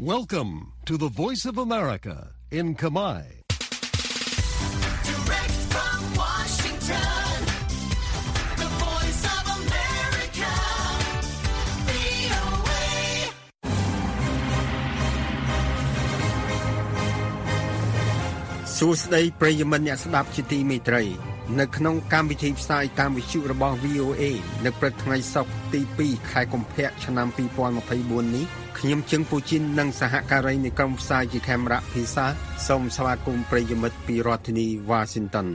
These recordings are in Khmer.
Welcome to the Voice of America in Kamai. Direct from Washington, the voice of America, VOA. សួស្តីប្រិយមិត្តអ្នកស្ដាប់ជាទីមេត្រី នៅក្នុងកម្មវិធីផ្សាយតាមវិទ្យុរបស់ VOA នៅព្រឹកថ្ងៃសុក្រទី2ខែកុម្ភៈឆ្នាំ2024នេះខ្ញុំជឹងពូជីននិងសហការីនៃក្រុមផ្សាយជាខេមរៈភាសាសូមស្វាគមន៍ប្រិយមិត្តពីរដ្ឋធានី Washington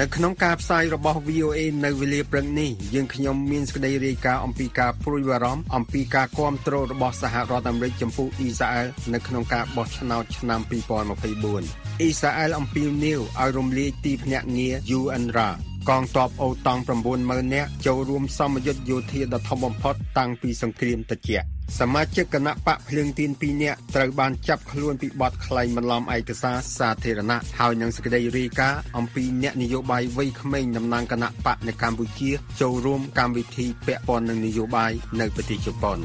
នៅក្នុងការផ្សាយរបស់ VOA នៅវេលាព្រឹកនេះយើងខ្ញុំមានសេចក្តីរាយការណ៍អំពីការព្រួយបារម្ភអំពីការគ្រប់គ្រងរបស់សហរដ្ឋអាមេរិកចំពោះអ៊ីស្រាអែលនៅក្នុងការបោះឆ្នោតឆ្នាំ2024អ៊ីស្រាអែលអំពាវនាវឲ្យរំលាយទីភ្នាក់ងារ UNRWA កងទ័ពអូតង់90000នាក់ចូលរួមសមយុទ្ធយោធាដ៏ធំបំផុតតាំងពីសង្គ្រាមត្រជាក់ សមាជិកគណៈបកភ្លើងទៀន2នាក់ត្រូវបានចាប់ខ្លួនពីបទក្លែងបន្លំឯកសារសាធារណៈហើយនឹងសេចក្តីរាយការណ៍អំពីអ្នកនយោបាយវ័យក្មេងតំណាងគណៈបកនៅកម្ពុជា ចូលរួមកម្មវិធីពាក់ព័ន្ធនឹងនយោបាយនៅប្រទេសជប៉ុន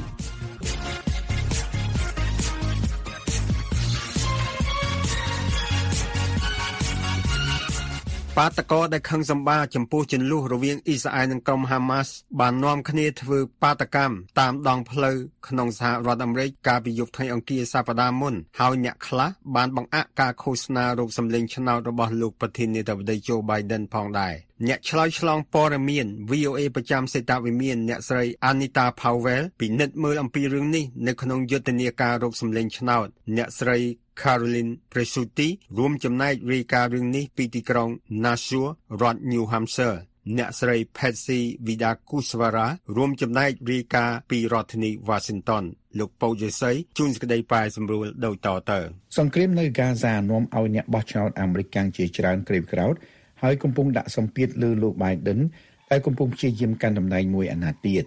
បាតកោដែលខឹងសម្បាចំពោះចន្លោះរវាងអ៊ីស្រាអែលនិងក្រុមហាម៉ាស់បាននាំគ្នាធ្វើបាតកម្មតាមដងផ្លូវក្នុងសហរដ្ឋអាមេរិកកាលពីយប់ថ្ងៃអង្គារសប្តាហ៍មុនហើយអ្នកខ្លះបានបង្អាក់ការឃោសនារោគសម្លេងឆ្នោតរបស់លោកប្រធានាធិបតី Joe Biden ផងដែរអ្នកឆ្លើយឆ្លងព័ត៌មាន VOA ប្រចាំសេតវិមានអ្នកស្រី Anita Powell ពិនិត្យមើលអំពីរឿងនេះនៅក្នុងយុទ្ធនាការរោគសម្លេងឆ្នោត អ្នកស្រី Caroline Presutti រួមចំណែករាយការណ៍រឿងនេះពីទីក្រុង Nashua រដ្ឋ New Hampshire អ្នកស្រី Patsy Vidakuswara រួមចំណែករាយការណ៍ពីរដ្ឋធានី Washington លោកពៅយេសីជួនសេចក្តីប៉ែសម្រួលដូចតទៅសង្គ្រាមនៅហ្គាហ្សានាំឲ្យអ្នកបោះឆ្នោតអាមេរិកកាំងជាច្រើនក្រេបក្រោធ ហើយកំពុងដាក់សម្ពាធលើលោក Biden ដែលកំពុងព្យាយាមកាន់តំណែងមួយអាណត្តិទៀត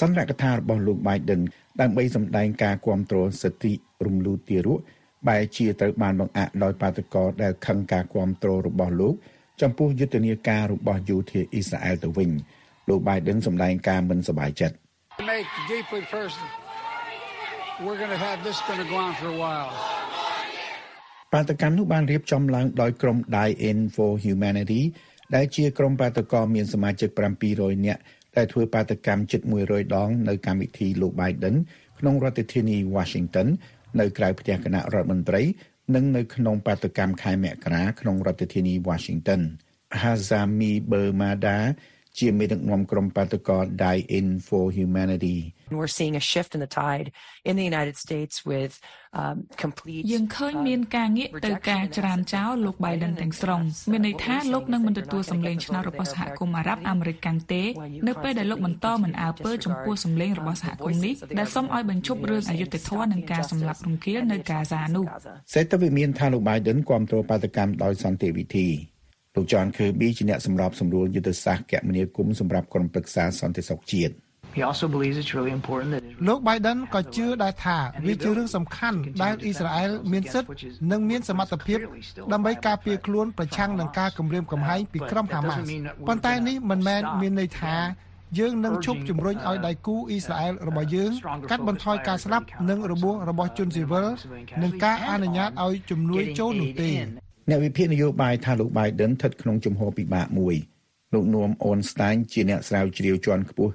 សន្និកថារបស់លោក Biden ដើម្បីសម្ដែងការគ្រប់គ្រងសិទ្ធិរំលូតទារកបែរជាត្រូវបានបង្អាក់ដោយបាតកោដែលខឹងការគ្រប់គ្រងរបស់លោក ចំពោះយុទ្ធនាការរបស់យោធាអ៊ីស្រាអែលទៅវិញលោក Biden សម្ដែងការមិនសប្បាយចិត្ត make deeply personal. We're going to have this going to go on for a while. បាតកម្មនោះបានរៀបចំឡើងដោយក្រុម Die In for Humanity ដែលជាក្រុមបាតកោមានសមាជិក700នាក់ដែលធ្វើបាតកម្មជិត100ដងនៅកម្មវិធីលោក Biden ក្នុងរដ្ឋធានី Washington នៅក្រៅផ្ទះគណៈរដ្ឋមន្ត្រី និងនៅក្នុងបាតកម្មខែមករាក្នុងរដ្ឋធានី Washington Hazami Bermada ជាមេដឹកនាំក្រុមបាតកោ Die In for Humanity And we're seeing a shift in the tide in the United States with um, complete យើងឃើញមានការងាកទៅការច្រានចោលលោក Biden ទាំងស្រុងមានន័យថាលោកនឹងមិនទទួលសម្លេងឆ្នោតរបស់សហគមន៍អារ៉ាប់អាមេរិកកាំងទេនៅពេលដែលលោកបន្តមិនអើពើចំពោះសម្លេងរបស់សហគមន៍នេះដែលសូមឲ្យបញ្ឈប់រឿងអយុត្តិធម៌និងការសម្លាប់រង្គាលនៅកាហ្សានោះសេតវិមានថាលោក Biden គាំទ្របាតកម្មដោយសន្តិវិធីលោក John Kirby ជាអ្នកសម្របសម្រួលយុទ្ធសាស្ត្រគមនាគមន៍សម្រាប់ក្រុមប្រឹក្សាសន្តិសុខជាតិ He also believes it's really important that Israel លោក Biden ក៏ជឿដែរថាវាជារឿងសំខាន់ដែលអ៊ីស្រាអែលមានសិទ្ធិនិងមានសមត្ថភាពដើម្បីការពារខ្លួនប្រឆាំងនឹងការគំរាមកំហែងពីក្រុមហាម៉ាស់ប៉ុន្តែនេះមិនមែនមានន័យថាយើងនឹងឈប់ជំរុញឲ្យដៃគូអ៊ីស្រាអែលរបស់យើងកាត់បន្ថយការស្លាប់និងរបួសរបស់ជនស៊ីវិលនិងការអនុញ្ញាតឲ្យជំនួយចូលនោះទេអ្នកវិភាគនយោបាយថាលោក Biden ស្ថិតក្នុងជំហរពិបាកមួយលោកនួមអូនស្តាញជាអ្នកស្រាវជ្រាវជាន់ខ្ពស់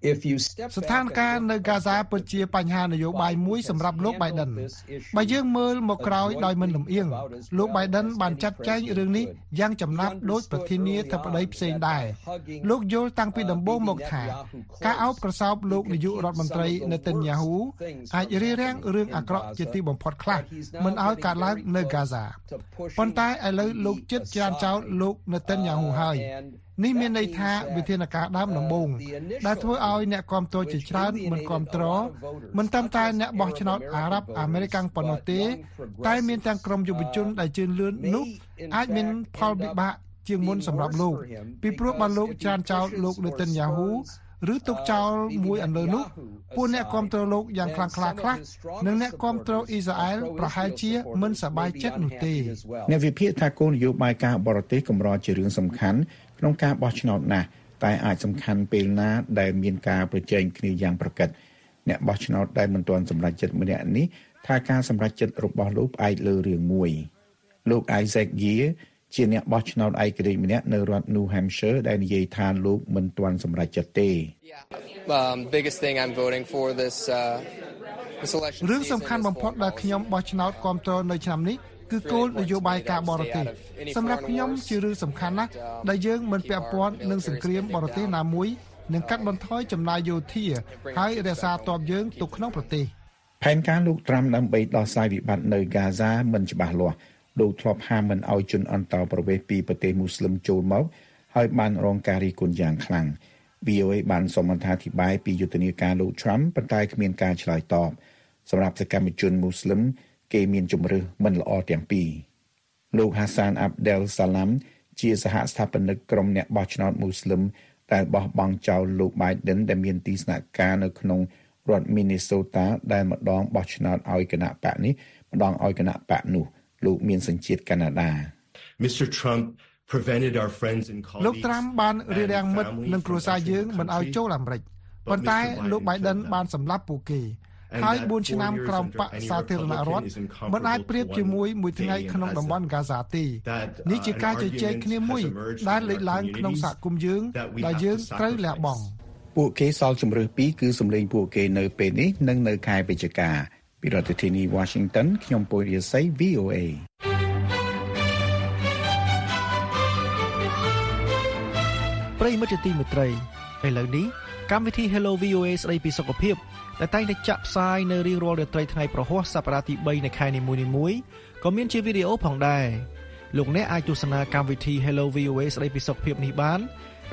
If you step ស្ថានភាពនៅហ្គាហ្សាពិតជាបញ្ហានយោបាយមួយសម្រាប់លោក Biden បើយើងមើលមកក្រោយដោយមិនលំអៀងលោក Biden បានចាត់ចែងរឿងនេះយ៉ាងចំណាប់ដោយប្រធានាធិបតីផ្សេងដែរលោកយល់តាំងពីដំបូងមកថា ការអោបក្រសោបលោកនាយករដ្ឋមន្ត្រីនេតិនយ៉ាហ៊ូអាចរារាំងរឿងអាក្រក់ជាទីបំផុតខ្លះមិនឲ្យកើតឡើងនៅហ្គាហ្សាប៉ុន្តែឥឡូវលោកចិត្តច្រានចោលលោកនេតិនយ៉ាហ៊ូហើយនេះមានន័យថាវិធានការដើមដំបូងដែលធ្វើឲ្យអ្នកគាំទ្រជាច្រើនមិនគាំទ្រមិនត្រឹមតែអ្នកបោះឆ្នោតអារ៉ាប់អាមេរិកប៉ុណ្ណោះទេ តែមានទាំងក្រុមយុវជនដែលជឿនលឿននោះអាចមានផលវិបាកជាងមុនសម្រាប់លោកពីព្រោះបានលោកច្រានចោលលោកនេតិនយ៉ាហ៊ូឬទុកចោលមួយអន្លើនោះពួកអ្នកគ្រប់គ្រងលោកយ៉ាងខ្លាំងក្លាខ្លះនិងអ្នកគ្រប់គ្រងអ៊ីស្រាអែលប្រហែលជាមិនសប្បាយចិត្តនោះទេអ្នកវិភាគថាគោលនយោបាយការបរទេសកម្រជារឿងសំខាន់ក្នុងការបោះឆ្នោតណាស់ តែអាចសំខាន់ពេលណាដែលមានការប្រជែងគ្នាយ៉ាងប្រកបអ្នកបោះឆ្នោតដែលមិនទាន់សម្រេចចិត្តម្នាក់នេះថាការសម្រេចចិត្តរបស់លោកផ្អែកលើរឿងមួយលោក Isaac Gear ជាអ្នកបោះឆ្នោតឯករាជ្យម្នាក់នៅរដ្ឋ New Hampshire ដែលនិយាយថាលោកមិនទាន់សម្រេចចិត្តទេ um, biggest thing I'm voting for this uh, this election រឿងសំខាន់បំផុតដែលខ្ញុំបោះឆ្នោតគ្រប់គ្រងនៅឆ្នាំនេះ គឺគោលនយោបាយការបរទេសសម្រាប់ខ្ញុំជារឿងសំខាន់ណាស់ដែលយើងមិនពាក់ព័ន្ធនឹងសង្គ្រាមបរទេសណាមួយនឹងកាត់បន្ថយចំណាយយោធាហើយរក្សាទ័ពយើងទុកក្នុងប្រទេសផែនការលោកត្រាំដើម្បីដោះស្រាយវិបត្តិនៅហ្គាហ្សាមិនច្បាស់លាស់លោកធ្លាប់ហាមមិនឲ្យជនអន្តោប្រវេសន៍ពីប្រទេសមូស្លឹមចូលមកហើយបានរងការរិះគន់យ៉ាងខ្លាំង VOA បានសូមអត្ថាធិប្បាយពីយុទ្ធនាការលោក Trump ប៉ុន្តែគ្មានការឆ្លើយតបសម្រាប់សកម្មជនមូស្លឹម គេមានជំរឿសមិនល្អទាំងពីរលោក Hassan Abdel Salam ជាសហស្ថាបនិកក្រុមអ្នកបោះឆ្នោតមូស្លឹមដែលបោះបង់ចោលលោក Biden ដែលមានទីស្នាក់ការនៅក្នុងរដ្ឋ Minnesota ដែលម្ដងបោះឆ្នោតឲ្យគណៈបកនេះម្ដងឲ្យគណៈបកនោះលោកមានសញ្ជាតិកាណាដា Mr. Trump prevented our friends and លោក colleagues ត្រាំបានរារាំងមិត្តនិងគ្រួសារយើងមិនឲ្យចូលអាមេរិកប៉ុន្តែលោក Biden បានសម្លាប់ពួកគេ ហើយ4ឆ្នាំក្រោមបកសាធារណរដ្ឋមិនអាចប្រៀបជាមួយមួយថ្ងៃក្នុងតំបន់ហ្គាហ្សាទេនេះជាការជជែកគ្នាមួយដែលលេចឡើងក្នុងសហគមន៍យើងដែលយើងត្រូវលះបង់ពួកគេសល់ជំរឿសពីរគឺសម្លេងពួកគេនៅពេលនេះនិងនៅខែវិច្ឆិកាពីរដ្ឋធានី Washington ខ្ញុំពូរិយស័យ VOA ប្រិយមិត្តជាទីមេត្រីឥឡូវនេះកម្មវិធី Hello VOA ស្ដីពីសុខភាព ដែលតែងតែចាក់ផ្សាយនៅរៀងរាល់រាត្រីថ្ងៃប្រហ័សសប្តាហ៍ទី3នៃខែនីមួយៗក៏មានជាវីដេអូផងដែរលោកអ្នកអាចទស្សនាកម្មវិធី Hello VOA ស្ដីពីសុខភាពនេះបាន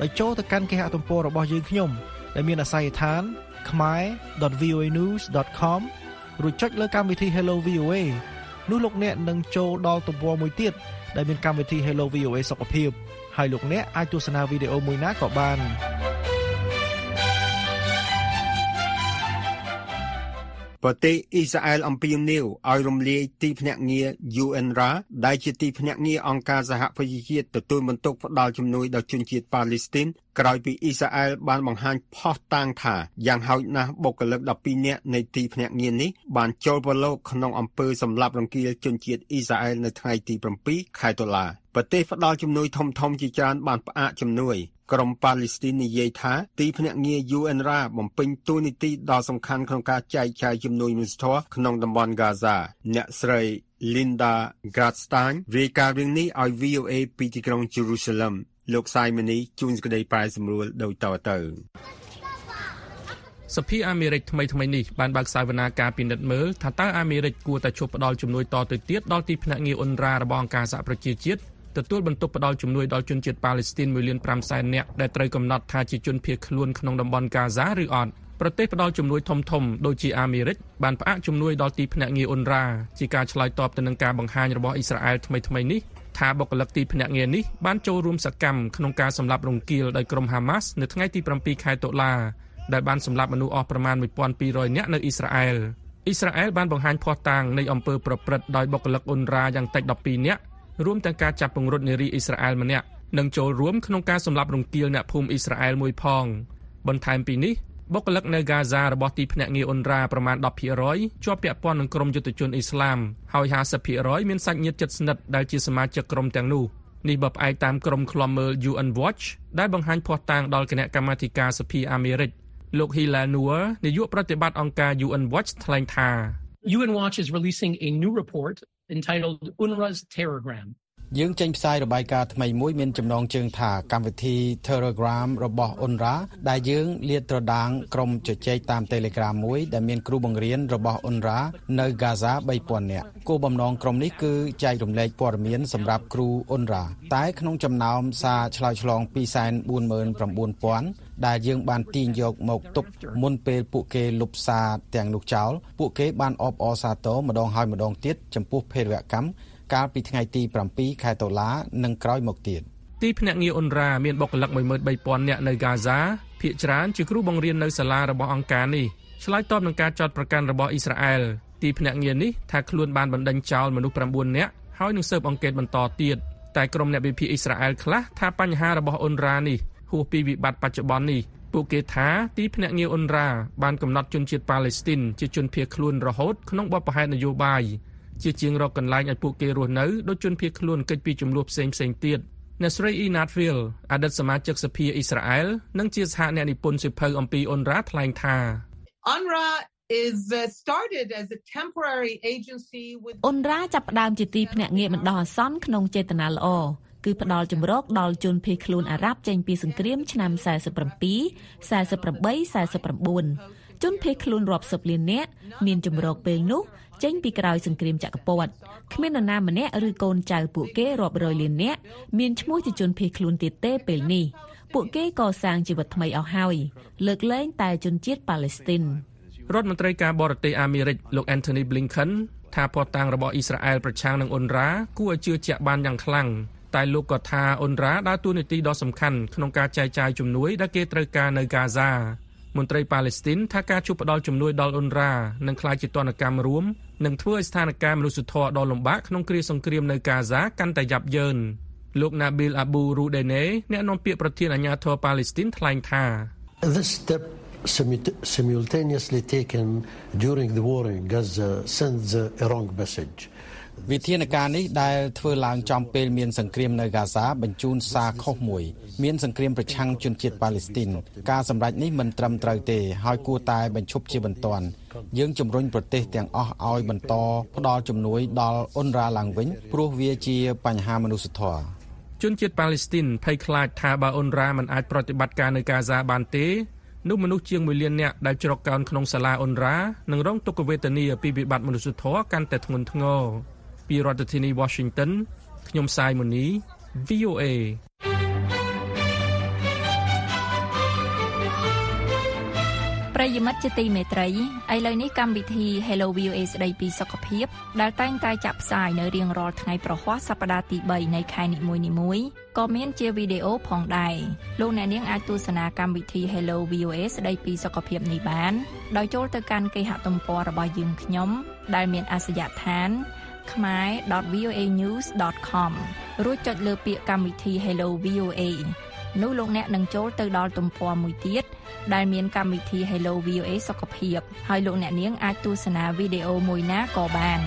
ដោយចូលទៅកាន់គេហទំព័ររបស់យើងខ្ញុំដែលមានអាស័យដ្ឋាន khmer.voanews.com រួចចុចលើកម្មវិធី Hello VOA នោះលោកអ្នកនឹងចូលដល់ទំព័រមួយទៀតដែលមានកម្មវិធី Hello VOA សុខភាពហើយលោកអ្នកអាចទស្សនាវីដេអូមួយណាក៏បាន ប្រទេសអ៊ីស្រាអែលអំពាវនាវឲ្យរំលាយទីភ្នាក់ងារ UNRWA ដែលជាទីភ្នាក់ងារអង្គការសហប្រជាជាតិទទួលបន្ទុកផ្តល់ជំនួយដល់ជនជាតិប៉ាឡេស្ទីន ក្រោយពីអ៊ីស្រាអែលបានបង្ហាញផុសតាងថាយ៉ាងហោចណាស់បុគ្គលិក12នាក់នៃទីភ្នាក់ងារនេះបានចូលប្រឡូកក្នុងអំពើសម្លាប់រង្គាលជនជាតិអ៊ីស្រាអែលនៅថ្ងៃទី7ខែតុលាប្រទេសផ្ដល់ជំនួយធំៗជាច្រើនបានផ្អាកជំនួយក្រុមប៉ាឡេស្ទីននិយាយថាទីភ្នាក់ងារ UNRWA បំពេញតួនាទីដ៏សំខាន់ក្នុងការចែកចាយជំនួយមនុស្សធម៌ក្នុងតំបន់ Gaza អ្នកស្រី Linda Gradstein រាយការណ៍រឿងនេះឲ្យ VOA ពីទីក្រុង Jerusalem លោកសាយមនីជួនសេចក្តីប្រែសម្រួលដោយតទៅសភាអាមេរិកថ្មីថ្មីនេះបានបើកសាវនាការពិនិត្យមើលថាតើអាមេរិកគួរតែជប់ផ្ដល់ជំនួយតទៅទៀតដល់ទីភ្នាក់ងារអ៊ុនរ៉ារបស់អង្គការសហប្រជាជាតិទទួលបន្ទុកផ្ដល់ជំនួយដល់ជនជាតិប៉ាឡេស្ទីន1លាន5សែននាក់ដែលត្រូវកំណត់ថាជាជនភៀសខ្លួនក្នុងតំបន់កាហ្សាឬអត់ប្រទេសផ្ដល់ជំនួយធំធំដូចជាអាមេរិកបានផ្អាកជំនួយដល់ទីភ្នាក់ងារអ៊ុនរ៉ាជាការឆ្លើយតបទៅនឹងការបង្ហាញរបស់អ៊ីស្រាអែលថ្មីថ្មីនេះ ថាបុគ្គលិកទីភ្នាក់ងារនេះបានចូលរួមសកម្មក្នុងការសម្លាប់រង្គាលដោយក្រុមហាម៉ាស់នៅថ្ងៃទី7ខែតុលាដែលបានសម្លាប់មនុស្សអស់ប្រមាណ1200នាក់នៅអ៊ីស្រាអែលអ៊ីស្រាអែលបានបង្ហាញភស្តុតាងនៃអំពើប្រព្រឹត្តដោយបុគ្គលិកអ៊ុនរ៉ាយ៉ាងតិច12នាក់រួមទាំងការចាប់ពង្រត់នារីអ៊ីស្រាអែលម្នាក់និងចូលរួមក្នុងការសម្លាប់រង្គាលអ្នកភូមិអ៊ីស្រាអែលមួយផងបន្ថែមពីនេះ បុគ្គលិកនៅហ្គាហ្សារបស់ទីភ្នាក់ងារអ៊ុនរ៉ាប្រមាណ10%ជាប់ពាក់ព័ន្ធនឹងក្រុមយុទ្ធជនអ៊ីស្លាមហើយ50%មានសាច់ញាតិជិតស្និទ្ធដែលជាសមាជិកក្រុមទាំងនោះនេះបើផ្អែកតាមក្រុមឃ្លាំមើល UN Watch ដែលបង្ហាញភស្តុតាងដល់គណៈកម្មាធិការសភាអាមេរិកលោក Hilal Noor នាយកប្រតិបត្តិអង្គការ UN Watch ថ្លែងថា UN Watch is releasing a new report entitled UNRWA's Terrorgram យើងចេញផ្សាយរបាយការណ៍ថ្មីមួយមានចំណងជើងថាកម្មវិធី Telegram របស់ UNRWA ដែលយើងលាតត្រដាងក្រុមជជែកតាម Telegram មួយដែលមានគ្រូបង្រៀនរបស់ UNRWA នៅ Gaza 3000នាក់គោលបំណងក្រុមនេះគឺចែករំលែកព័ត៌មានសម្រាប់គ្រូ UNRWA តែក្នុងចំណោមសារឆ្លើយឆ្លង249,000ដែលយើងបានទាញយកមកទុកមុនពេលពួកគេលុបសារទាំងនោះចោលពួកគេបានអបអរសាទរម្ដងហើយម្ដងទៀតចំពោះភេរវកម្ម កាលពីថ្ងៃទី7ខែតុលានិងក្រោយមកទៀតទីភ្នាក់ងារអ៊ុនរ៉ាមានបុគ្គលិក13000នាក់នៅហ្គាហ្សាភាគច្រើនជាគ្រូបង្រៀននៅសាលារបស់អង្គការនេះឆ្លើយតបនឹងការចោទប្រកាន់របស់អ៊ីស្រាអែលទីភ្នាក់ងារនេះថាខ្លួនបានបណ្តេញចោលមនុស្ស9នាក់ហើយនឹងស៊ើបអង្កេតបន្តទៀតតែក្រុមអ្នកវិភាគអ៊ីស្រាអែលខ្លះថាបញ្ហារបស់អ៊ុនរ៉ានេះហួសពីវិបត្តិបច្ចុប្បន្ននេះពួកគេថាទីភ្នាក់ងារអ៊ុនរ៉ាបានកំណត់ជនជាតិប៉ាឡេស្ទីនជាជនភៀសខ្លួនរហូតក្នុងបទបង្ហាញនយោបាយ ជាជាងរកកន្លែងឲ្យពួកគេរស់នៅដោយជនភៀសខ្លួនកិច្ចពីចំនួនផ្សេងផ្សេងទៀតអ្នកស្រី Inat Phil អតីតសមាជិកសភាអ៊ីស្រាអែលនិងជាសហអ្នកនិពន្ធសិភៅអំពីអ៊ុនរ៉ាថ្លែងថា UNRWA is uh, started as a temporary agency with អ៊ុនរ៉ាចាប់ផ្ដើមជាទីភ្នាក់ងារបណ្ដោះអាសន្នក្នុងចេតនាល្អគឺផ្ដល់ជំរកដល់ជនភៀសខ្លួនអារ៉ាប់ចេញពីសង្គ្រាមឆ្នាំ47 48 49ជនភៀសខ្លួនរាប់សិបលាននាក់មានជំរកពេលនោះ ចេញពីក្រោយសង្គ្រាមចក្រពត្តិគ្មាននរណាម្នាក់ឬកូនចៅពួកគេរាប់រយលាននាក់មានឈ្មោះជាជនភៀសខ្លួនទៀតទេពេលនេះពួកគេកសាងជីវិតថ្មីអស់ហើយលើកលែងតែជនជាតិប៉ាឡេស្ទីនរដ្ឋមន្ត្រីការបរទេសអាមេរិកលោក Anthony Blinken ថាភស្តុតាងរបស់អ៊ីស្រាអែលប្រឆាំងនឹងអ៊ុនរ៉ាគួរឲ្យជឿជាក់បានយ៉ាងខ្លាំងតែលោកក៏ថាអ៊ុនរ៉ាដើរតួនាទីដ៏សំខាន់ក្នុងការចែកចាយជំនួយដែលគេត្រូវការនៅកាហ្សា មន្ត្រីប៉ាឡេស្ទីនថាការជួបផ្ដល់ជំនួយដល់អ៊ុនរ៉ានឹងក្លាយជាទណ្ឌកម្មរួមនិងធ្វើឲ្យស្ថានភាពមនុស្សធម៌ដ៏លំបាកក្នុងគ្រាសង្គ្រាមនៅកាហ្សាកាន់តែយ៉ាប់យ៉ឺនលោក Nabil Abu Rudene អ្នកនាំពាក្យប្រធានអាជ្ញាធរប៉ាឡេស្ទីនថ្លែងថា This step simultaneously taken during the war in Gaza sends a wrong message វិធានការនេះដែលធ្វើឡើងចំពេលមានសង្គ្រាមនៅហ្គាហ្សាបញ្ជូនសារខុសមួយមានសង្គ្រាមប្រឆាំងជនជាតិប៉ាឡេស្ទីនការសម្រេចនេះមិនត្រឹមត្រូវទេហើយគួរតែបញ្ឈប់ជាបន្ទាន់យើងជំរុញប្រទេសទាំងអស់ឲ្យបន្តផ្ដល់ជំនួយដល់អ៊ុនរ៉ាឡើងវិញព្រោះវាជាបញ្ហាមនុស្សធម៌ជនជាតិប៉ាឡេស្ទីនភ័យខ្លាចថាបើអ៊ុនរ៉ាមិនអាចប្រតិបត្តិការនៅហ្គាហ្សាបានទេនោះមនុស្សជាង1លាននាក់ដែលជ្រកកោនក្នុងសាលាអ៊ុនរ៉ានឹងរងទុក្ខវេទនាពីវិបត្តិមនុស្សធម៌កាន់តែធ្ងន់ធ្ងរ ពីរដ្ឋធានី Washington ខ្ញុំសាយមូនី VOA ប្រិយមិត្តជាទីមេត្រីឥឡូវនេះកម្មវិធី Hello VOA ស្ដីពីសុខភាព ដែលតែងតែចាក់ផ្សាយនៅរៀងរាល់ថ្ងៃប្រហ័សសប្តាហ៍ទី3នៃខែនីមួយៗក៏មានជាវីដេអូផងដែរលោកអ្នកនាងអាចទស្សនាកម្មវិធី Hello VOA ស្ដីពីសុខភាពនេះបាន ដោយចូលទៅកាន់គេហទំព័ររបស់យើងខ្ញុំ ដែលមានអាសយដ្ឋាន khmer.voanews.com រួចចុចលើពាក្យកម្មវិធី Hello VOA នោះលោកអ្នកនឹងចូលទៅដល់ទំព័រមួយទៀតដែលមានកម្មវិធី Hello VOA សុខភាពហើយលោកអ្នកនាងអាចទស្សនាវីដេអូមួយណាក៏បាន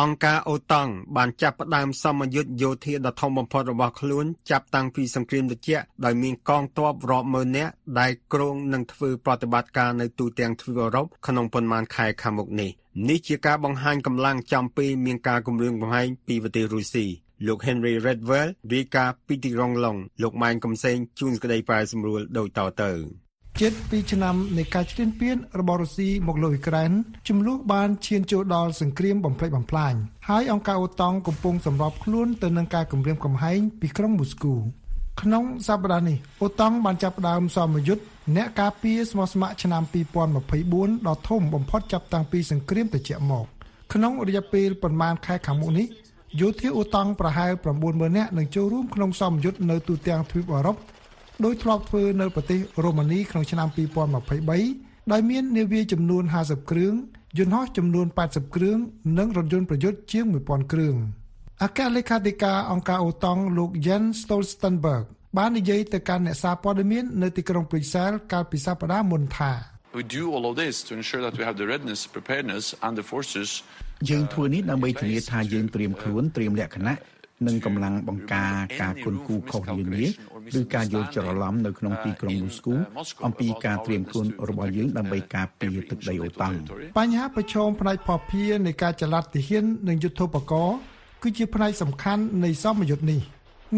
អង្គការអូតង់បានចាប់ផ្ដើមសមយុទ្ធយោធាដ៏ធំបំផុតរបស់ខ្លួនចាប់តាំងពីសង្គ្រាមត្រជាក់ដោយមានកងទ័ពរាប់ម៉ឺននាក់ដែលគ្រោងនឹងធ្វើប្រតិបត្តិការនៅទូទាំងទ្វីបអឺរ៉ុបក្នុងប៉ុន្មានខែខាងមុខនេះនេះជាការបង្ហាញកម្លាំងចំពេលមានការគម្រាមកំហែងពីប្រទេសរុស្ស៊ីលោក Henry Redwell រាយការណ៍ពីទីក្រុងឡុងលោកម៉ែនកំសែងជួនក្តីប្រែសម្រួលដូចតទៅ ជិត2ឆ្នាំនៃការឈ្លានពានរបស់រុស្ស៊ីមកលើអ៊ុយក្រែនចំនួនបានឈានចូលដល់សង្គ្រាមបំផ្លិចបំផ្លាញហើយអង្គការអូតង់កំពុងសម្របខ្លួនទៅនឹងការគម្រាមកំហែងពីក្រុងមូស្គូក្នុងសប្តាហ៍នេះអូតង់បានចាប់ផ្ដើមសមយុទ្ធអ្នកការពារស្មោះស្ម័គ្រឆ្នាំ2024ដ៏ធំបំផុតចាប់តាំងពីសង្គ្រាមត្រជាក់មកក្នុងរយៈពេលប្រមាណខែខាងមុខនេះយោធាអូតង់ប្រហែល90000នាក់នឹងចូលរួមក្នុងសមយុទ្ធនៅទូទាំងទ្វីបអឺរ៉ុប ដោយធ្លាប់ធ្វើនៅប្រទេសរូម៉ានីក្នុងឆ្នាំ2023ដោយមាននាវាចំនួន50គ្រឿងយន្តហោះចំនួន80គ្រឿងនិងរថយន្តប្រយុទ្ធជាង1000គ្រឿងអគ្គលេខាធិការអង្គការអូតង់លោក Jens Stoltenberg បាននិយាយទៅកាន់អ្នកសារព័ត៌មាននៅទីក្រុង Brussels កាលពីសប្តាហ៍មុនថា We do all of this to ensure that we have the readiness, preparedness and the forces យើងធ្វើនេះដើម្បីធានាថាយើងត្រៀមខ្លួនត្រៀមលក្ខណៈ និងកម្លាំងបង្ការការគុនគូខុសនានាឬការយល់ច្រឡំនៅក្នុងទីក្រុងមូស្គូអំពីការត្រៀមខ្លួនរបស់យើងដើម្បីការពារទឹកដីអូតាំងបញ្ហាប្រឈមផ្នែកភស្តុភារនៃការចល័តទាហាននិងយុទ្ធោបករណ៍គឺជាផ្នែកសំខាន់នៃសមយុទ្ធនេះ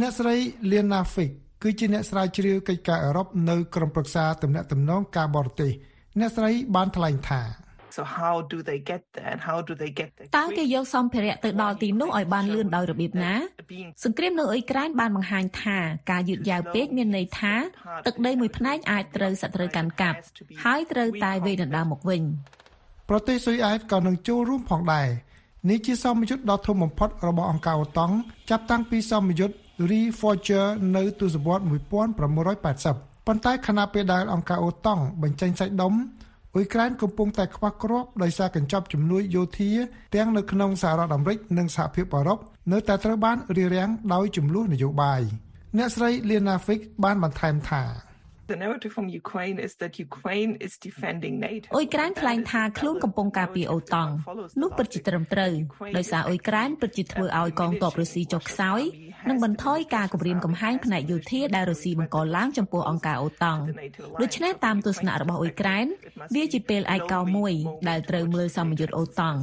អ្នកស្រី Lena Fick គឺជាអ្នកស្រាវជ្រាវកិច្ចការអឺរ៉ុបនៅក្រុមប្រឹក្សាទំនាក់ទំនងការបរទេសអ្នកស្រីបានថ្លែងថា So how do they get there and how do they get there តើគេយកសម្ភារៈទៅដល់ទីនោះឲ្យបានលឿនដោយរបៀបណា សង្គ្រាមនៅអ៊ុយក្រែនបានបង្ហាញថាការយឺតយ៉ាវពេកមានន័យថាទឹកដីមួយផ្នែកអាចត្រូវសត្រូវកាន់កាប់ហើយត្រូវតែវេដណ្ដើមមកវិញប្រទេសស៊ុយអែតក៏នឹងចូលរួមផងដែរនេះជាសមយុទ្ធដ៏ធំបំផុតរបស់អង្គការអូតង់ចាប់តាំងពីសមយុទ្ធ Reforger នៅទសវត្សរ៍1980ប៉ុន្តែខណៈពេលដែលអង្គការអូតង់បញ្ចេញសាច់ដុំ អ៊ុយក្រែនកំពុងតែខ្វះគ្រាប់ដោយសារកញ្ចប់ជំនួយយោធា ទាំងនៅក្នុងសហរដ្ឋអាមេរិកនិងសហភាពអឺរ៉ុបនៅតែត្រូវបានរារាំងដោយចំនួននយោបាយអ្នកស្រី Lena Fick បានបន្ថែមថា The narrative from Ukraine is that Ukraine is defending NATO. អ៊ុយក្រែនថ្លែងថាខ្លួនកំពុងការពារអូតង់នោះពិតជាត្រឹមត្រូវដោយសារអ៊ុយក្រែនពិតជាធ្វើឲ្យកងទ័ពរុស្ស៊ីចុះខ្សោយ និងបន្ថយការគម្រាមកំហែងផ្នែកយោធាដែលរុស្ស៊ីបង្កឡើងចំពោះអង្គការអូតង់ដូច្នេះតាមទស្សនៈរបស់អ៊ុយក្រែនវាជាពេលឯកោមួយដែលត្រូវមើលសម្ពយុទ្ធអូតង់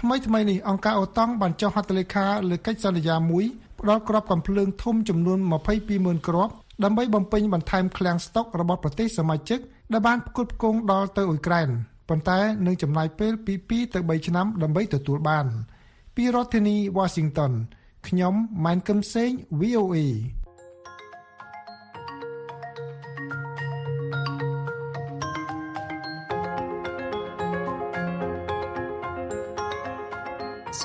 ថ្មីថ្មីនេះអង្គការអូតង់បានចុះហត្ថលេខាលើកិច្ចសន្យាមួយផ្ដល់គ្រាប់កាំភ្លើងធំចំនួន220000គ្រាប់ដើម្បីបំពេញបន្ថែមឃ្លាំងស្តុករបស់ប្រទេសសមាជិកដែលបានផ្គត់ផ្គង់ដល់ទៅអ៊ុយក្រែនប៉ុន្តែនឹងចំណាយពេលពី2ទៅ3ឆ្នាំដើម្បីទទួលបាន ពីរដ្ឋធានី Washington ខ្ញុំម៉ែនកឹមសេង VOA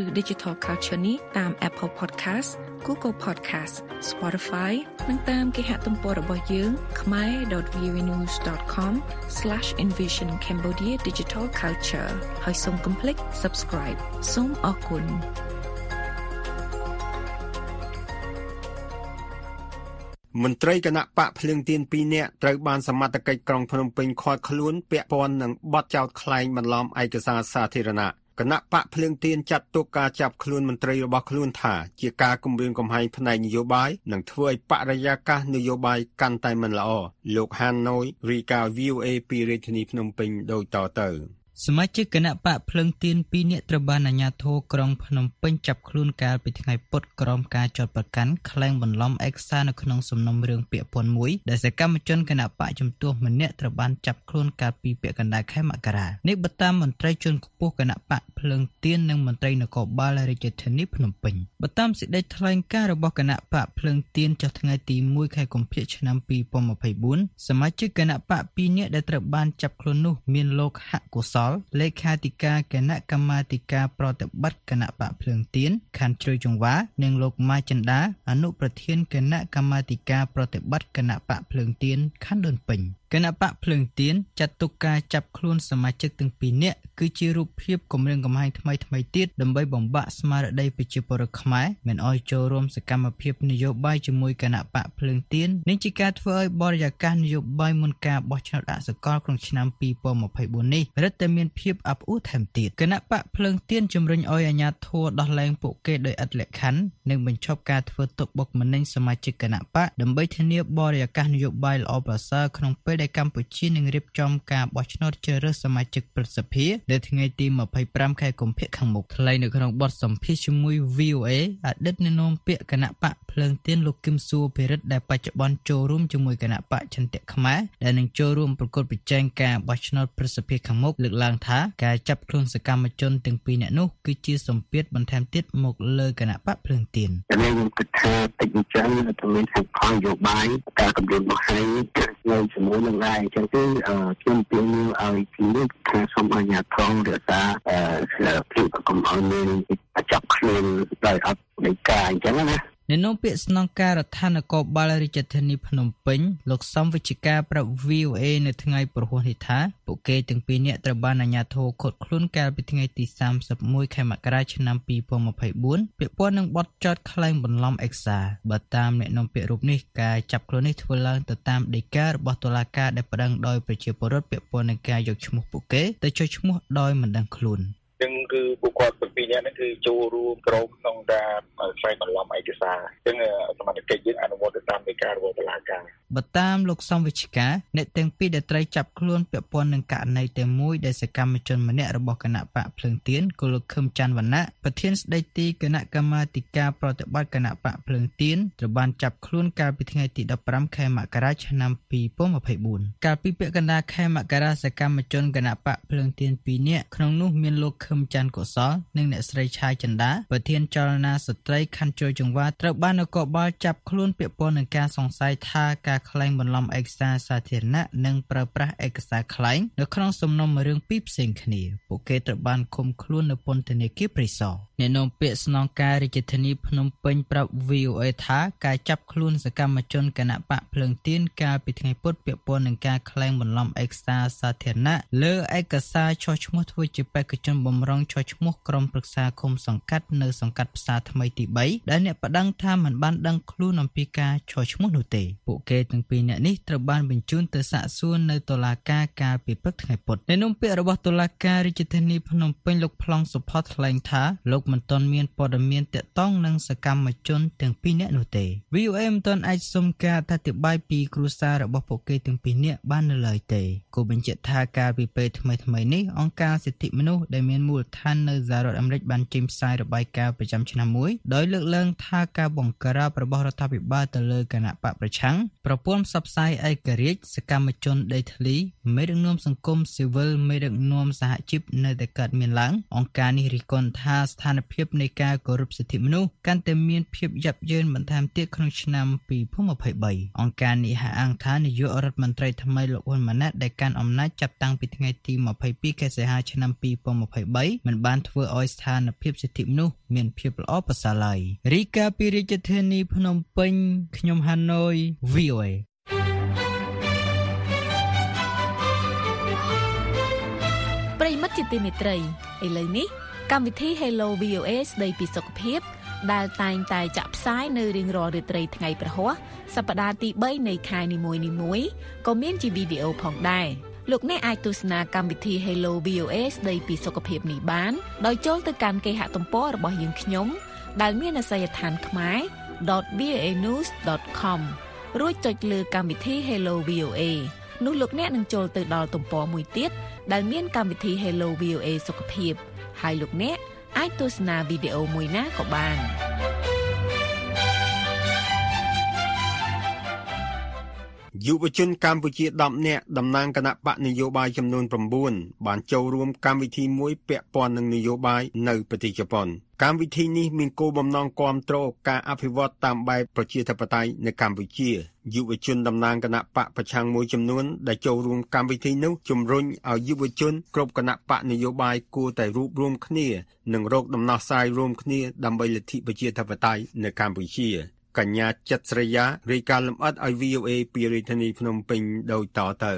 ឬ Digital Culture នេះតាម Apple Podcast Google Podcast Spotify និងតាមគេហទំព័ររបស់យើង khmer.vnews.com/envisioncambodia digital culture ហើយសូមកុំភ្លេច subscribe សូមអរគុណមន្ត្រីគណៈបកភ្លើងទៀន2នាក់ត្រូវបានសមត្ថកិច្ចក្រុងភ្នំពេញឃាត់ខ្លួនពាក់ព័ន្ធនឹងបទចោទក្លែងបន្លំឯកសារសាធារណៈ គណៈបកភ្លើងទៀនចាត់ទុកការចាប់ខ្លួនមន្ត្រីរបស់ខ្លួនថាជាការគំរាមកំហែងផ្នែកនយោបាយនិងធ្វើឲ្យបរិយាកាសនយោបាយកាន់តែមិនល្អលោកហានណូយរីកា VOA ពីរាជធានីភ្នំពេញដូចតទៅ សមាជិកគណៈបកភ្លឹងទៀន2នាក់ត្រូវបានអាជ្ញាធរក្រុងភ្នំពេញចាប់ខ្លួនកាលពីថ្ងៃពុធក្រោមការចោទប្រកាន់ក្លែងបន្លំឯកសារនៅក្នុងសំណុំរឿងពាក្យពន្ធមួយដែលសកម្មជនគណៈបកជំទាស់ម្នាក់ត្រូវបានចាប់ខ្លួនកាលពីពាក់កណ្ដាលខែមករានេះបតាមមន្ត្រីជាន់ខ្ពស់គណៈបកភ្លឹងទៀននិងមន្ត្រីនគរបាលរាជធានីភ្នំពេញបតាមសេចក្តីថ្លែងការណ៍របស់គណៈបកភ្លឹងទៀនចុះថ្ងៃទី1ខែកុម្ភៈឆ្នាំ2024សមាជិកគណៈបក2នាក់ដែលត្រូវបានចាប់ខ្លួននោះមានលោកហកុសលលេខាធិការគណៈកម្មាធិការប្រតិបត្តិគណៈបកភ្លើងទៀនខណ្ឌជ្រោយចង្វា និងលោកម៉ាចិន្តាអនុប្រធានគណៈកម្មាធិការប្រតិបត្តិគណៈបកភ្លើងទៀនខណ្ឌដូនពេញគណៈបកភ្លើងទៀនចាត់ទុកការចាប់ខ្លួនសមាជិកទាំងពីរនាក់គឺជារូបភាពគម្រាមកំហែងថ្មីថ្មីទៀតដើម្បីបំបាក់ស្មារតីប្រជាពលរដ្ឋខ្មែរមិនអោយចូលរួមសកម្មភាពនយោបាយជាមួយគណៈបកភ្លើងទៀននិងជាការធ្វើឲ្យបរិយាកាសនយោបាយមុនការបោះឆ្នោតអសកលក្នុងឆ្នាំ2024នេះរឹតតែមានភាពអាប់អួរថែមទៀតគណៈបកភ្លើងទៀនជំរុញឲ្យអាជ្ញាធរដោះលែងពួកគេដោយឥតលក្ខខណ្ឌនិងបញ្ឈប់ការធ្វើទុកបុកម្នេញសមាជិកគណៈបកដើម្បីធានាបរិយាកាសនយោបាយល្អប្រសើរក្នុងពេលដែលកម្ពុជានឹងរៀបចំការបោះឆ្នោតជ្រើសរើសសមាជិកព្រឹទ្ធសភានៅថ្ងៃទី25ខែកុម្ភៈខាងមុខថ្លែងនៅក្នុងបទសម្ភាសន៍ជាមួយ VOA អតីតនាយកពាក្យគណៈបកភ្លើងទៀនលោកគឹមសួរភិរិទ្ធដែលបច្ចុប្បន្នចូលរួមជាមួយគណៈបកចន្ទៈខ្មែរដែលនឹងចូលរួមប្រកួតប្រជែងការបោះឆ្នោតព្រឹទ្ធសភាខាងមុខលើកឡើងថាការចាប់ខ្លួនសកម្មជនទាំងពីរនាក់នោះគឺជាសម្ពាធបន្ថែមទៀតមកលើគណៈបកភ្លើងទៀនតែខ្ញុំគិតថាតិចអញ្ចឹងទៅមានសង្ខំនយោបាយការកម្រិតរបស់ហើយនៅជាមួយនឹងដែរអញ្ចឹងគឺខ្ញុំពៀងឲ្យជំនួយថាសូមអាជ្ញាធររក្សាភាពកុំឲ្យមានចាប់ខ្លួនដោយអត់នៃការអញ្ចឹងណា អ្នកនាំពាក្យស្នងការរដ្ឋាភិបាលបាលរាជធានីភ្នំពេញលោកសំវិជ្ជការប្រាប់ VOA នៅថ្ងៃប្រហ័សនេះថាពួកគេទាំងពីរនាក់ត្រូវបានអាជ្ញាធរឃាត់ខ្លួនកាលពីថ្ងៃទី31ខែមករាឆ្នាំ2024ពាក់ព័ន្ធនឹងបទចោទក្លែងបន្លំអេកសាបើតាមអ្នកនាំពាក្យរូបនេះការចាប់ខ្លួននេះធ្វើឡើងទៅតាមដីការបស់តុលាការដែលប្តឹងដោយប្រជាពលរដ្ឋពាក់ព័ន្ធនឹងការយកឈ្មោះពួកគេទៅចុះឈ្មោះដោយមិនដឹងខ្លួន។ ចឹងគឺពួកគាត់ទាំងពីរនាក់ហ្នឹងគឺចូលរួមក្រុមក្នុងការស្វែងបន្លំឯកសារអញ្ចឹងសមត្ថកិច្ចយើងអនុវត្តទៅតាមនៃការរបស់តុលាការបើតាមលោកសំវិជ្ជការអ្នកទាំងពីរដែលត្រូវចាប់ខ្លួនពាក់ព័ន្ធនឹងករណីតែមួយដែលសកម្មជនម្នាក់របស់គណៈបកភ្លើងទៀនគឺលោកខឹមច័ន្ទវណ្ណៈប្រធានស្ដីទីគណៈកម្មាធិការប្រតិបត្តិគណៈបកភ្លើងទៀនត្រូវបានចាប់ខ្លួនកាលពីថ្ងៃទី15ខែមករាឆ្នាំ2024កាលពីពាក់កណ្ដាលខែមករាសកម្មជនគណៈបកភ្លើងទៀន2នាក់ក្នុងនោះមានលោកខឹមច័ន្ទកុសលនិងអ្នកស្រីឆាយចិន្តាប្រធានចលនាស្ត្រីខណ្ឌជួយចង្វាត្រូវបាននគរបាលចាប់ខ្លួនពាក់ព័ន្ធនឹងការសង្ស័យថាការក្លែងបន្លំឯកសារសាធារណៈនិងប្រើប្រាស់ឯកសារក្លែងនៅក្នុងសំណុំរឿងពីរផ្សេងគ្នាពួកគេត្រូវបានឃុំខ្លួននៅពន្ធនាគារព្រៃសរអ្នកនាំពាក្យស្នងការរាជធានីភ្នំពេញប្រាប់ VOA ថាការចាប់ខ្លួនសកម្មជនគណៈបកភ្លើងទៀនកាលពីថ្ងៃពុធពាក់ព័ន្ធនឹងការក្លែងបន្លំឯកសារសាធារណៈលើឯកសារចុះឈ្មោះធ្វើជាបេក្ខជនបំរុងចុះឈ្មោះក្រុមប្រឹក្សាឃុំសង្កាត់នៅសង្កាត់ផ្សារថ្មីទី3ដែលអ្នកប្តឹងថាមិនបានដឹងខ្លួនអំពីការចុះឈ្មោះនោះទេពួកគេទាំងពីរនាក់នេះត្រូវបានបញ្ជូនទៅសាកសួរនៅតុលាការកាលពីព្រឹកថ្ងៃពុធអ្នកនាំពាក្យរបស់តុលាការរាជធានីភ្នំពេញលោកប្លង់សុផុតថ្លែងថាលោកមិនទាន់មានព័ត៌មានទាក់ទងនឹងសកម្មជនទាំងពីរនាក់នោះទេ VOA មិនទាន់អាចសុំការអធិប្បាយពីគ្រួសាររបស់ពួកគេទាំងពីរនាក់បាននៅឡើយទេគូបញ្ជាក់ថាកាលពីពេលថ្មីៗនេះអង្គការសិទ្ធិមនុស្សដែលមានមូលដ្ឋាននៅសហរដ្ឋអាមេរិកបានចេញផ្សាយរបាយការណ៍ប្រចាំឆ្នាំមួយដោយលើកឡើងថាការបង្ក្រាបរបស់រដ្ឋាភិបាលទៅលើគណៈបកប្រឆាំងប្រព័ន្ធផ្សព្វផ្សាយឯករាជ្យសកម្មជនដេតលីមេដឹកនាំសង្គមស៊ីវិលមេដឹកនាំសហជីពនៅតែកើតមានឡើងអង្គការនេះរិះគន់ថាស្ថានភាពនៃការគោរពសិទ្ធិមនុស្សកាន់តែមានភាពយ៉ាប់យ៉ឺនបន្ថែមទៀតក្នុងឆ្នាំ2023អង្គការនេះហាក់អាងថានាយករដ្ឋមន្ត្រីថ្មីលោកហ៊ុនម៉ាណែតដែលកាន់អំណាចចាប់តាំងពីថ្ងៃទី22ខែសីហាឆ្នាំ2023មិនបានធ្វើឲ្យស្ថានភាពសិទ្ធិមនុស្សមានភាពល្អប្រសើរឡើយរីកាពីរាជធានីភ្នំពេញខ្ញុំហាណូយ VOA ប្រិមិត្តជាទីមេត្រីឥឡូវនេះ កម្មវិធី Hello VOA ស្ដីពីសុខភាព ដែលតែងតែចាក់ផ្សាយនៅរៀងរាល់រាត្រីថ្ងៃប្រហ័សសប្តាហ៍ទី3នៃខែនីមួយៗក៏មានជាវីដេអូផងដែរលោកអ្នកអាចទស្សនាកម្មវិធី Hello VOA ស្ដីពីសុខភាពនេះបាន ដោយចូលទៅកាន់គេហទំព័ររបស់យើងខ្ញុំ ដែលមានអាសយដ្ឋានខ្មែរ .voanews.com រួចចុចលើកម្មវិធី Hello VOA នោះលោកអ្នកនឹងចូលទៅដល់ទំព័រមួយទៀតដែលមានកម្មវិធី Hello VOA សុខភាព ហើយលោកអ្នកអាចទស្សនាវីដេអូមួយណាក៏បានយុវជនកម្ពុជា10នាក់តំណាងគណៈបកនយោបាយចំនួន9បានចូលរួមកម្មវិធីមួយពាក់ព័ន្ធនឹងនយោបាយនៅប្រទេសជប៉ុនកម្មវិធីនេះមានគោលបំណងគាំទ្រការអភិវឌ្ឍតាមបែបប្រជាធិបតេយ្យនៅកម្ពុជាយុវជនតំណាងគណៈបកប្រឆាំងមួយចំនួនដែលចូលរួមកម្មវិធីនោះជំរុញឲ្យយុវជនគ្រប់គណៈបកនយោបាយគួរតែរួបរวมគ្នានិងរកដំណោះស្រាយរួមគ្នាដើម្បីលទ្ធិប្រជាធិបតេយ្យនៅកម្ពុជាកញ្ញាចិត្តស្រីយ៉ារាយការណ៍លម្អិតឲ្យ VOA ពីរាជធានីភ្នំពេញដូចតទៅ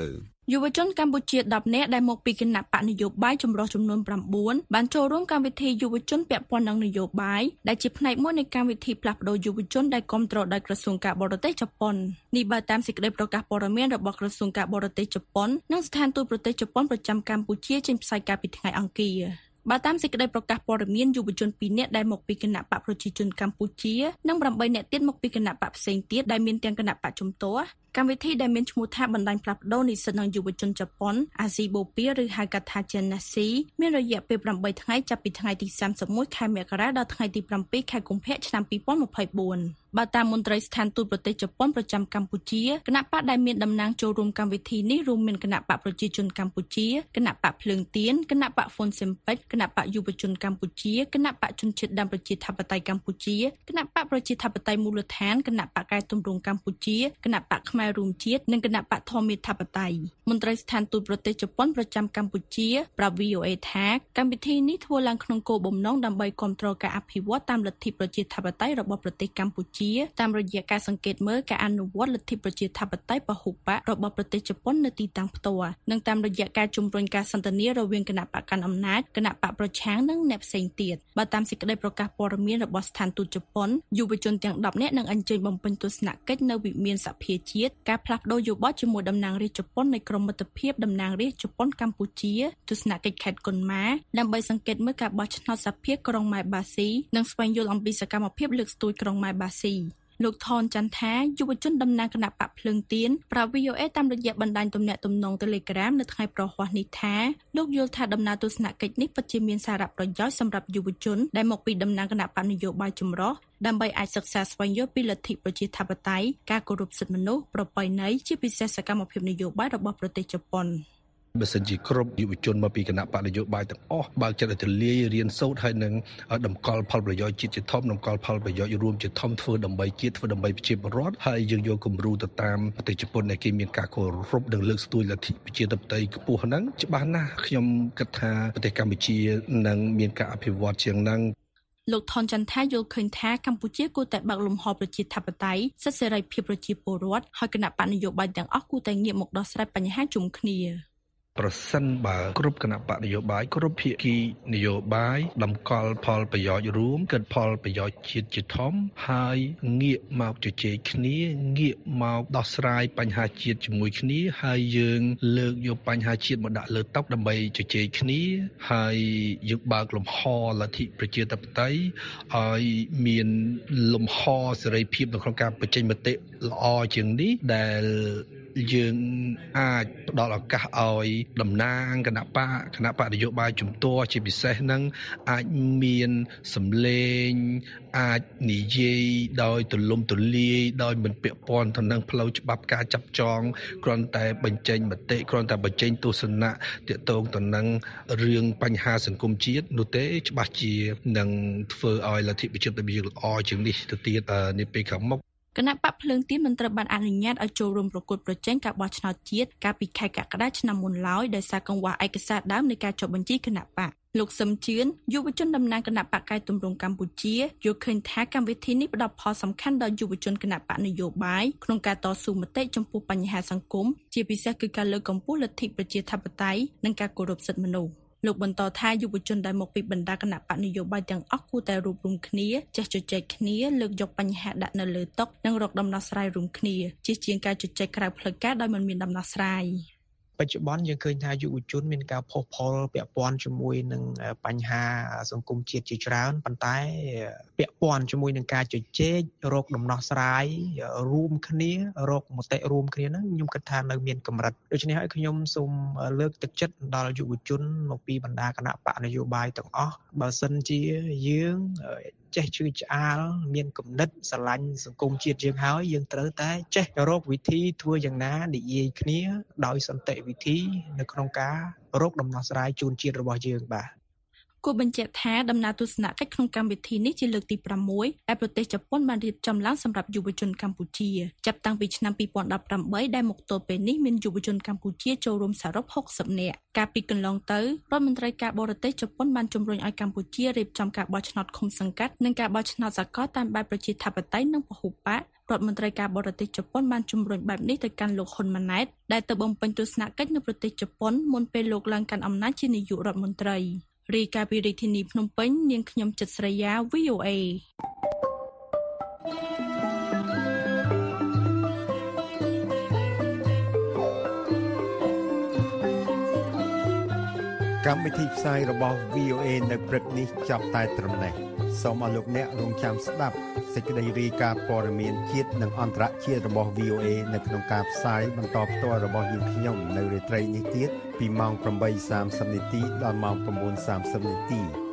យុវជនកម្ពុជា10នាក់ដែលមកពីគណៈបកនយោបាយចម្រុះចំនួន9បានចូលរួមកម្មវិធីយុវជនពាក់ព័ន្ធនឹងនយោបាយដែលជាផ្នែកមួយនៃកម្មវិធីផ្លាស់ប្តូរយុវជនដែលគ្រប់គ្រងដោយក្រសួងការបរទេសជប៉ុននេះបើតាមសេចក្តីប្រកាសព័ត៌មានរបស់ក្រសួងការបរទេសជប៉ុននិងស្ថានទូតប្រទេសជប៉ុនប្រចាំកម្ពុជាចេញផ្សាយកាលពីថ្ងៃអង្គារ បើតាមសេចក្តីប្រកាសព័ត៌មានយុវជន2នាក់ដែលមកពីគណៈបកប្រជាជនកម្ពុជានិង8នាក់ទៀតមកពីគណៈបកផ្សេងទៀតដែលមានទាំងគណៈបកជំទាស់កម្មវិធីដែលមានឈ្មោះថាបណ្ដាញផ្លាស់ប្ដូរនិស្សិតនិងយុវជនជប៉ុនអាស៊ីបូព៌ាឬហៅកាត់ថា Genasi មានរយៈពេល8ថ្ងៃចាប់ពីថ្ងៃទី31ខែមករាដល់ថ្ងៃទី7ខែកុម្ភៈឆ្នាំ2024 បើតាមមន្ត្រីស្ថានទូតប្រទេសជប៉ុនប្រចាំកម្ពុជាគណៈបកដែលមានតំណាងចូលរួមកម្មវិធីនេះរួមមានគណៈបកប្រជាជនកម្ពុជាគណៈបកភ្លើងទៀនគណៈបកហ្វុនស៊ិមពេចគណៈបកយុវជនកម្ពុជាគណៈបកជនជាតិដើមប្រជាធិបតេយ្យកម្ពុជាគណៈបកប្រជាធិបតេយ្យមូលដ្ឋានគណៈបកកែតម្រង់កម្ពុជាគណៈបកខ្មែររួមជាតិនិងគណៈបកធម្មធិបតេយ្យមន្ត្រីស្ថានទូតប្រទេសជប៉ុនប្រចាំកម្ពុជាប្រាប់ VOA ថាកម្មវិធីនេះធ្វើឡើងក្នុងគោលបំណងដើម្បីគ្រប់គ្រងការអភិវឌ្ឍតាមលទ្ធិប្រជាធិបតេយ្យរបស់ប្រទេសកម្ពុជាតាមរយៈការសង្កេតមើលការអនុវត្តលទ្ធិប្រជាធិបតេយ្យពហុបករបស់ប្រទេសជប៉ុននៅទីតាំងផ្ទាល់និងតាមរយៈការជំរុញការសន្ទនារវាងគណៈបកកាន់អំណាចគណៈបកប្រឆាំងនិងអ្នកផ្សេងទៀតបើតាមសេចក្តីប្រកាសព័ត៌មានរបស់ស្ថានទូតជប៉ុនយុវជនទាំង10នាក់នឹងអញ្ជើញបំពេញទស្សនកិច្ចនៅវិមានសភាជាតិការផ្លាស់ប្តូរយោបល់ជាមួយតំណាងរាស្ត្រជប៉ុននៃក្រមមិត្តភាពតំណាងរាស្ត្រជប៉ុនកម្ពុជាទស្សនកិច្ចខេត្តកុនម៉ាដើម្បីសង្កេតមើលការបោះឆ្នោតសភាក្រុងម៉ែបាស៊ីនិងស្វែងយល់អំពីសកម្មភាពលើកស្ទួយក្រុងម៉ែបាស៊ីលោកថនចន្ទថាយុវជនតំណាងគណៈបកភ្លើងទៀនប្រាប់ VOA តាមរយៈបណ្ដាញទំនាក់ទំនង Telegram នៅថ្ងៃប្រហ័សនេះថាលោកយល់ថាដំណើរទស្សនកិច្ចនេះពិតជាមានសារៈប្រយោជន៍សម្រាប់យុវជនដែលមកពីតំណាងគណៈបកនយោបាយចម្រុះដើម្បីអាចសិក្សាស្វែងយល់ពីលទ្ធិប្រជាធិបតេយ្យការគោរពសិទ្ធិមនុស្សប្រពៃណីជាពិសេសសកម្មភាពនយោបាយរបស់ប្រទេសជប៉ុន។ បើសិនជាគ្រប់យុវជនមកពីគណៈបកនយោបាយទាំងអស់បើចិត្តឲ្យទលាយរៀនសូត្រហើយនឹងតម្កល់ផលប្រយោជន៍ជាតិជាធំតម្កល់ផលប្រយោជន៍រួមជាធំធ្វើដើម្បីជាតិធ្វើដើម្បីប្រជាពលរដ្ឋហើយយើងយកគំរូទៅតាមប្រទេសជប៉ុនដែលគេមានការគោរពនិងលើកស្ទួយលទ្ធិប្រជាធិបតេយ្យខ្ពស់ហ្នឹងច្បាស់ណាស់ខ្ញុំគិតថាប្រទេសកម្ពុជានឹងមានការអភិវឌ្ឍជាងហ្នឹងលោកថនចន្ទថាយល់ឃើញថាកម្ពុជាគួរតែបើកលំហប្រជាធិបតេយ្យសិទ្ធិសេរីភាពប្រជាពលរដ្ឋហើយគណៈបកនយោបាយទាំងអស់គួរតែងាកមកដោះស្រាយបញ្ហាជុំគ្នា ប្រសិនបើគ្រប់គណៈបកនយោបាយគ្រប់ភាគីនយោបាយតម្កល់ផលប្រយោជន៍រួមគិតផលប្រយោជន៍ជាតិជាធំហើយងាកមកជជែកគ្នាងាកមកដោះស្រាយបញ្ហាជាតិជាមួយគ្នាហើយយើងលើកយកបញ្ហាជាតិមកដាក់លើតុដើម្បីជជែកគ្នាហើយយើងបើកលំហលទ្ធិប្រជាធិបតេយ្យឲ្យមានលំហសេរីភាពនៅក្នុងការបញ្ចេញមតិល្អជាងនេះដែល យើងអាចផ្ដល់ឱកាសឲ្យតំណាងគណៈបកគណៈបកនយោបាយជំទាស់ជាពិសេសនឹងអាចមានសម្លេងអាចនិយាយដោយទូលំទូលាយដោយមិនពាក់ព័ន្ធទៅនឹងផ្លូវច្បាប់ការចាប់ចងគ្រាន់តែបញ្ចេញមតិគ្រាន់តែបញ្ចេញទស្សនៈទាក់ទងទៅនឹងរឿងបញ្ហាសង្គមជាតិនោះទេច្បាស់ជានឹងធ្វើឲ្យលទ្ធិប្រជាធិបតេយ្យល្អជាងនេះទៅទៀតនាពេលខាងមុខ គណៈបកភ្លើងទៀនមិនត្រូវបានអនុញ្ញាតឲ្យចូលរួមប្រកួតប្រជែងការបោះឆ្នោតជាតិកាលពីខែកក្កដាឆ្នាំមុនឡើយដោយសារកង្វះឯកសារដើមនៃការចុះបញ្ជីគណៈបកលោកសឹមជឿនយុវជនតំណាងគណៈបកកែតម្រង់កម្ពុជាយល់ឃើញថាកម្មវិធីនេះផ្ដល់ផលសំខាន់ដល់យុវជនគណៈបកនយោបាយក្នុងការតស៊ូមតិចំពោះបញ្ហាសង្គមជាពិសេសគឺការលើកកម្ពស់លទ្ធិប្រជាធិបតេយ្យនិងការគោរពសិទ្ធិមនុស្ស លោកបន្តថាយុវជនដែលមកពីបណ្ដាគណៈបកនយោបាយទាំងអស់គួរតែរួបរวมគ្នាចេះជជែកគ្នាលើកយកបញ្ហាដាក់នៅលើតុនិងរកដំណោះស្រាយរួមគ្នាជាជាងការជជែកក្រៅផ្លូវការដោយមិនមានដំណោះស្រាយ បច្ចុប្បន្នយើងឃើញថាយុវជនមានការផុសផុលពាក់ព័ន្ធជាមួយនឹងបញ្ហាសង្គមជាតិជាច្រើនប៉ុន្តែពាក់ព័ន្ធជាមួយនឹងការជជែករកដំណោះស្រាយរួមគ្នារកមតិរួមគ្នាហ្នឹងខ្ញុំគិតថានៅមានកម្រិតដូច្នេះហើយខ្ញុំសូមលើកទឹកចិត្តដល់យុវជនមកពីបណ្ដាគណៈបកនយោបាយទាំងអស់បើសិនជាយើង ចេះជឿឆ្អាល មានគំនិតស្រឡាញ់សង្គមជាតិយើងហើយយើងត្រូវតែចេះរកវិធីធ្វើយ៉ាងណានិយាយគ្នា ដោយសន្តិវិធី នៅក្នុងការរកដំណោះស្រាយជូនជាតិរបស់យើងបាទ គួរបញ្ជាក់ថាដំណើរទស្សនកិច្ចក្នុងកម្មវិធីនេះជាលើកទី6ដែលប្រទេសជប៉ុនបានរៀបចំឡើងសម្រាប់យុវជនកម្ពុជាចាប់តាំងពីឆ្នាំ2018ដែលមកទល់ពេលនេះមានយុវជនកម្ពុជាចូលរួមសរុប60នាក់កាលពីកន្លងទៅរដ្ឋមន្ត្រីការបរទេសជប៉ុនបានជំរុញឲ្យកម្ពុជារៀបចំការបោះឆ្នោតឃុំសង្កាត់និងការបោះឆ្នោតសកលតាមបែបប្រជាធិបតេយ្យនិងពហុបករដ្ឋមន្ត្រីការបរទេសជប៉ុនបានជំរុញបែបនេះទៅកាន់លោកហ៊ុនម៉ាណែតដែលទៅបំពេញទស្សនកិច្ចនៅប្រទេសជប៉ុនមុនពេលលោកឡើងកាន់អំណាចជានាយករដ្ឋមន្ត្រី រាយការណ៍ពីរាជធានីភ្នំពេញនាងខ្ញុំចិត្តស្រីយ៉ា VOA កម្មវិធីផ្សាយរបស់ VOA នៅព្រឹកនេះចាប់តែត្រឹមនេះ សូមអរលោកអ្នករងចាំស្ដាប់សេចក្តីរាយការណ៍ព័ត៌មានជាតិនិងអន្តរជាតិរបស់ VOA នៅក្នុងការផ្សាយបន្តផ្ទាល់របស់យើងខ្ញុំនៅរាត្រីនេះទៀតពីម៉ោង8:30នាទីដល់ម៉ោង9:30នាទី